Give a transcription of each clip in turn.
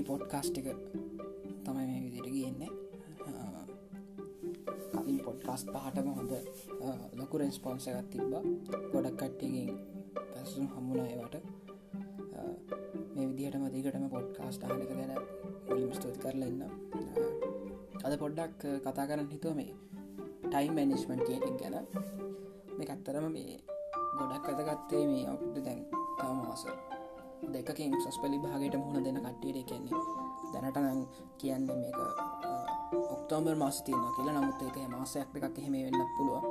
පළවෙනි පොඩ්කාස්ට් එක තමයි මේ විදිට ගන්නේ. කලින් පොඩ්කාස්ට පහටම හොඳ ලොකු රෙස්පොන්ස එකත් තිබ්බ. ගොඩක් කට්ටියකින් පැසුම් හමුණයවට මේ විදිහට මදිකටම පොඩ්කාස්ට හනක ගැන මුලිම ස්තුති කරලන්න අද පොඩ්ඩක් කතා කරන්න හිතුව මේ ටයිම් මැනිස්මන්් කියනෙක් ගැන. මේ කත්තරම මේ ගොඩක් අතගත්තේ මේ අවුද්ධ දැන් තවමාස දෙකින් සස් පලි භාගයට මුහුණ දෙන කට්ටියට කියන්නේ දැනටනම් කියන්න මේක ඔක්තෝම්බර් මාස තියනවා කියලා. නමුත් ඒක මාසයක් එකක් එහෙම වෙන්න පුළුව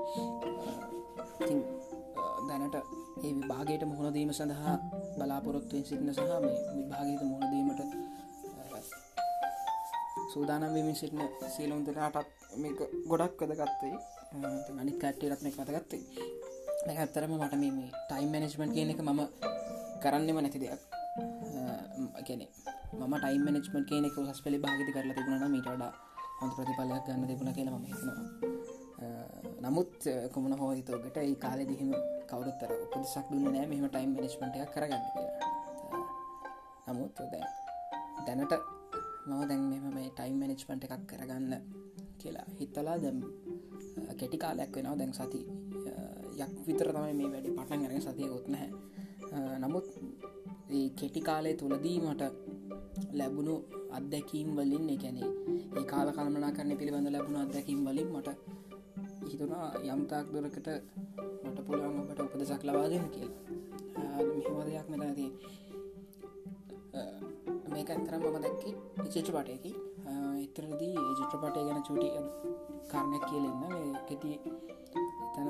දැනට ඒ විභාගයට මුහුණදීම සඳහා බලාපොරොත්තුවෙන් සිටින සහ මේ විභාගයට මුහුණදීමට සූදානම් වමින් සිටින සීලුන්දනාටත් මේක ගොඩක් වදගත්තේ අනිත් කට්ටේ රත්නය වදගත්තේ ඇත්තරම මට මේ ටයිම් මැනෙජ්මන්් කියන එක මම කරන්නෙම නැති දෙයක්. ගැන ම ටයිම් මනෙජ්මට කියනෙක සස් පලි භාගති කරලා තිබුණන මීට වඩා හොඳ ප්‍රතිඵලයක් ගන්න තිබුණ කියලම හිතනවා. නමුත් කොමන හෝහිතෝකට ඒ කාලෙ දිහෙම කවරුත්තර උපදසක් දුන්න නෑ මෙම ටයිම් මනිස්මටයක් කරගන්න නමුත් දැන් දැනට මව දැන් මෙම මේ ටයිම් මනිස්මන්ට් එකක් කරගන්න කියලා හිත්තලා දැම් කෙටි කාලයක් වෙනවා. දැන් සති යක් විතර තමයි මේ වැඩි පටන් අරගෙන සතිය ගොත් නැහැ නමුත් ඒ කෙටි කාලය තුළදී මට ලැබුණු අත්දැකීම් වලින් එකැනේ ඒ කාල කල්මනා කරන්න පිළිබඳ ලැබුණ අත්දැකීම් වලින් මට හිතුනා යම්තාක් දුරකට මට පුළුවන් ඔබට උපදසක් ලබාදෙන කියල්. මෙහම දෙයක් මෙතනති මේක ඇතරම් මම දැක්කි චිත්‍රපටයකි එතරදී චිත්‍රපටය ගැන චුටි කාරණයක් කියලෙන්න කෙති එතන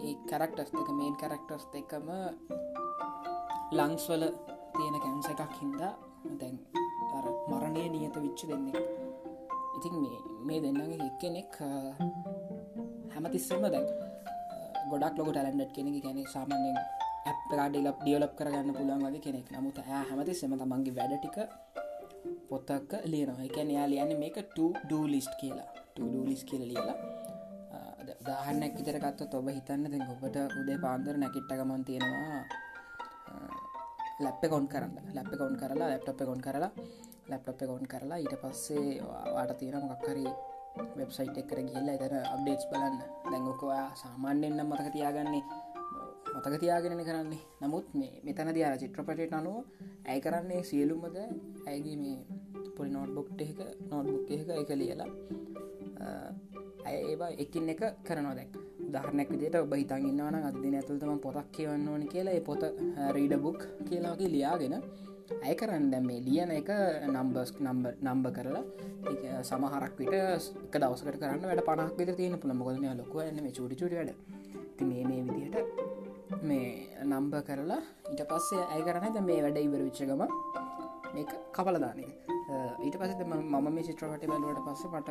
ඒ කරක්ටස් එක මේන් කරක්ටර්ස් එකම ලංස්වල තියෙන කැන්ස එකක් හින්දා දැන් මරණය නියත විච්ච දෙන්නෙක්. ඉතින් මේ මේ දෙන්නගේ එක් කෙනෙක් හැමතිස්සම දැන් ගොඩක් ලොක ටලන්ඩ් කෙනෙ ගැන සාමාන්‍යෙන් ඇප්ලාඩිලප් ඩියලප් කරගන්න පුළුවන් වගේ කෙනෙක්. නමුත් ඇ හැමතිස්සම තමන්ගේ වැඩ ටික පොත්තක්ක ලියනවා. එකැන යා ලියන්න මේක ටඩ ලිස්ට් කියලා. ටඩ ලිස් කියල ලියලා දාහන්නක් විතරගත්ත ඔබ හිතන්න දෙ ඔබට උදේ පාන්දර නැකිට්ට ගමන් තියෙනවා ලැප් කොන් කරන්න. ලැප් කොන් කරලා ලැප්ටප් කොන් කරලා ලැප්ටප් කොන් කරලා ඊට පස්සේ වාට තියෙන මොකක්කරි වෙබ්සයිට් එක්කර ගිල්ල එතන අප්ඩේට්ස් බලන්න. දැංගොකවා සාමාන්‍යෙන්න්න මතක තියාගන්නේ මතක තියාගෙන කරන්නේ. නමුත් මේ මෙතන දියාර චිත්‍රපටයට අනුව ඇයි කරන්නේ? සියලුම්මද ඇගේ මේ පොලි නෝට්බොක්් එක නෝට්බුක් එක එක ලියලා ඇය ඒවා එකින් එක කරනවා දැක් දහරනැක් විදිට ඔබ හිතන්ගන්නවන අදදින ඇතුළතම පොතක් කියවන්න ඕන කියලා. ඒ පොත රීඩ බුක් කියලාගේ ලියාගෙන ඇය කරන්න. දැම් මේ ලියන එක නම්බස් නම්බ නම්බ කරලා සමහරක් විට එක දවසකට කරන්න වැඩ පනක් විත තියෙන පුළ මොකද මේ ලොකුව එන්න මේ චුටි චුට වැඩ. ති මේ මේ විදිහට මේ නම්බ කරලා ඊට පස්සේ ඇය කරන ද මේ වැඩ ඉවර විච්චගම මේක කපලදානක ඊට පස මම මේ චිත්‍රපට බැලුවට පස්ස පට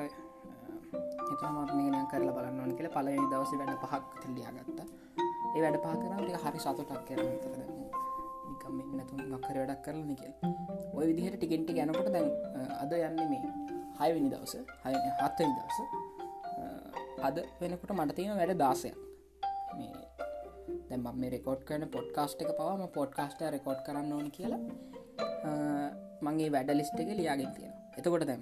හිතමත්මගෙන කරලා බලන්නවන කියල පලනි දවස වැඩ පහක් තිල්ලියගත්ත ඒ වැඩ පාකරට හරි සතුටක් කර තර නිකම් නැතුන් මක්කර වැඩක් කරලන කියල්. ඔය විදිහට ටිකෙන්ටි ගැනකොට දැන් අද යන්න මේ හයවිනි දවස හය හත්තනි දවස. අද වෙනකොට මට තියෙන වැඩ දාසයක්. මේ දැම මේ රෙකෝඩ් කරන පොඩ්කාස්ට් එක පවම පොඩ්කාස්ට රෙකෝඩ් කරන්න ඕන කියලා. මගේ වැඩ ලිස්ට එක ලියාගෙන තියෙන එතකොට දැම්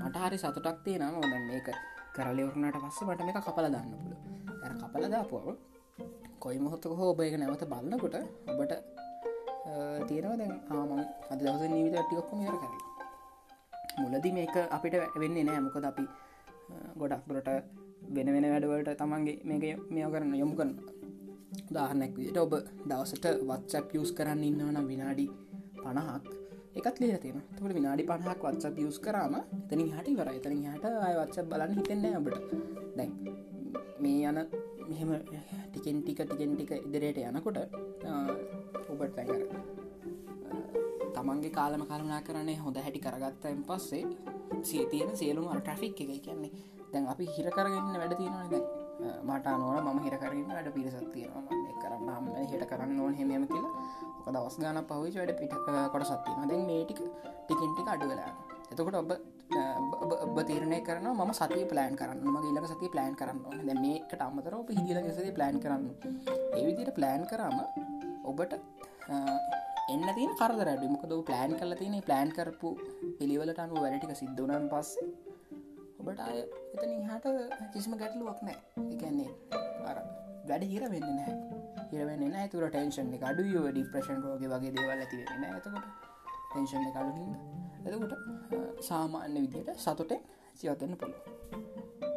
මට හරි සතුටක් තියෙනවා. දැන් මේක කරලෙවරුණට පස්ස මට මේක කපල දන්න පුළ ඇ කපල දාපුව කොයි මොහොත්තක හෝ ඔබ එක නැවත බලන්නකොට ඔබට තියෙනවා දැන් ආම අද දවස නීවිත ටිකොක්කොම හර කර මුලදි මේක අපිට වෙන්නේ නෑ මොකද අපි ගොඩක් දුරට වෙන වෙන වැඩවලට තමන්ගේ මේක මෙය කරන්න යොමු කරන්න දාහනෙක් විට ඔබ දවසට වත්සක් පියස් කරන්න ඉන්නවන විනාඩි පණහක් එකත් ලිය තියෙන තුට විනාඩි පහක් වත්ස යස් කරම එතනි හටි වර එතන හට අයවත්ස බලන්න හිතෙන්නේ ඔබට. දැන් මේ යන මෙහෙම ටිකෙන් ටික ටිකෙන් ටික ඉදිරයට යනකොට ඔබට පැකර තමන්ගේ කාලම කරුණා කරන්නේ හොඳ හැටි කරගත්තයෙන් පස්සේ සිය තියෙන සියලුම ට්‍රෆික් එක කියන්නේ. දැන් අපි හිර කරගන්න වැඩ තියෙනවන දැන්. මට අනුවන මම හිර කරන්න වැඩ පිරිසත් තියෙනවා. කරන්න හම හිට කරන්න ඕන හෙමම කියලා. දවස් ගාන පහවිච වැඩ පිට කොට සත්තිීම දැන් මේටික ටිකෙන්ටික අඩු වෙලා එතකොට ඔබ ඔබ තීරණය කරන ම සති පලෑන් කරන්න ම ඉලක සති පලෑන් කරන්න ද මේකට අමතර ඔප හිදිල සති ප්ලෑන් කරන්න ඒවිදිට ප්ලෑන් කරම ඔබට එන්න තින කරදර ඩිමකද ප්ලෑන් කල තින ප්ලෑන් කරපු පිළිවලට අනු වැඩටික සිද්ධනන් පස්සේ ඔබට අය එතන හට කිසිම ගැටලුවක් නෑ එකන්නේ අර වැඩ හිර වෙන්න නෑ හිරවෙන්න නෑ තුර ටේෂන් එක අඩු යෝ ඩිප්‍රශන් රෝග වගේ දේවල් ඇති වෙන ඇතකොට ටේෂන් එක අඩුහිද එතකොට සාමාන්‍ය විදියට සතුටෙන් සියවතන්න පුළුව